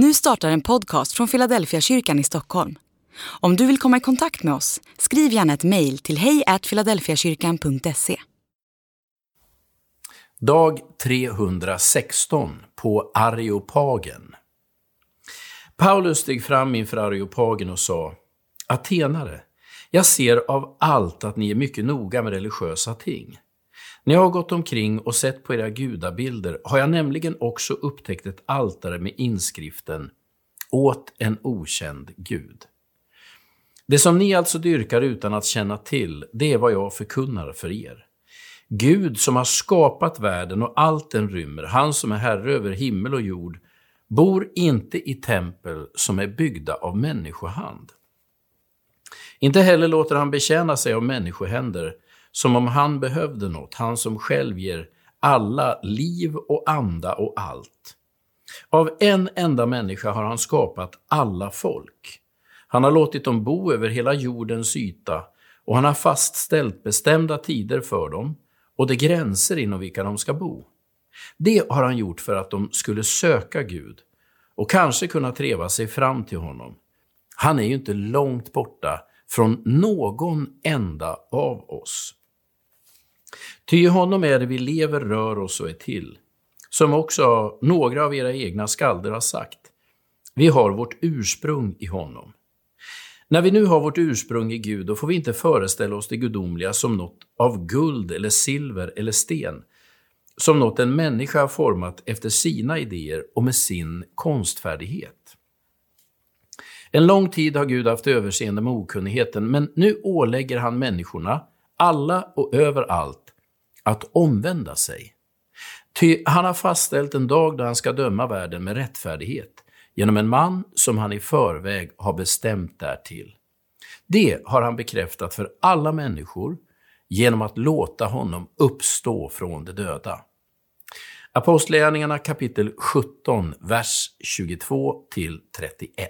Nu startar en podcast från Philadelphia kyrkan i Stockholm. Om du vill komma i kontakt med oss, skriv gärna ett mejl till hejfiladelfiakyrkan.se. Dag 316 på Areopagen. Paulus steg fram inför Areopagen och sa Atenare, jag ser av allt att ni är mycket noga med religiösa ting. När jag har gått omkring och sett på era gudabilder har jag nämligen också upptäckt ett altare med inskriften Åt en okänd Gud. Det som ni alltså dyrkar utan att känna till, det är vad jag förkunnar för er. Gud som har skapat världen och allt den rymmer, han som är herre över himmel och jord, bor inte i tempel som är byggda av människohand. Inte heller låter han betjäna sig av människohänder, som om han behövde något, han som själv ger alla liv och anda och allt. Av en enda människa har han skapat alla folk. Han har låtit dem bo över hela jordens yta och han har fastställt bestämda tider för dem och de gränser inom vilka de ska bo. Det har han gjort för att de skulle söka Gud och kanske kunna treva sig fram till honom. Han är ju inte långt borta från någon enda av oss. Ty i honom är det vi lever, rör oss och är till. Som också några av era egna skalder har sagt. Vi har vårt ursprung i honom. När vi nu har vårt ursprung i Gud, då får vi inte föreställa oss det gudomliga som något av guld eller silver eller sten, som något en människa har format efter sina idéer och med sin konstfärdighet. En lång tid har Gud haft överseende med okunnigheten, men nu ålägger han människorna, alla och överallt, att omvända sig. Ty han har fastställt en dag då han ska döma världen med rättfärdighet genom en man som han i förväg har bestämt därtill. Det har han bekräftat för alla människor genom att låta honom uppstå från de döda. Apostlagärningarna kapitel 17, vers 22 till 31.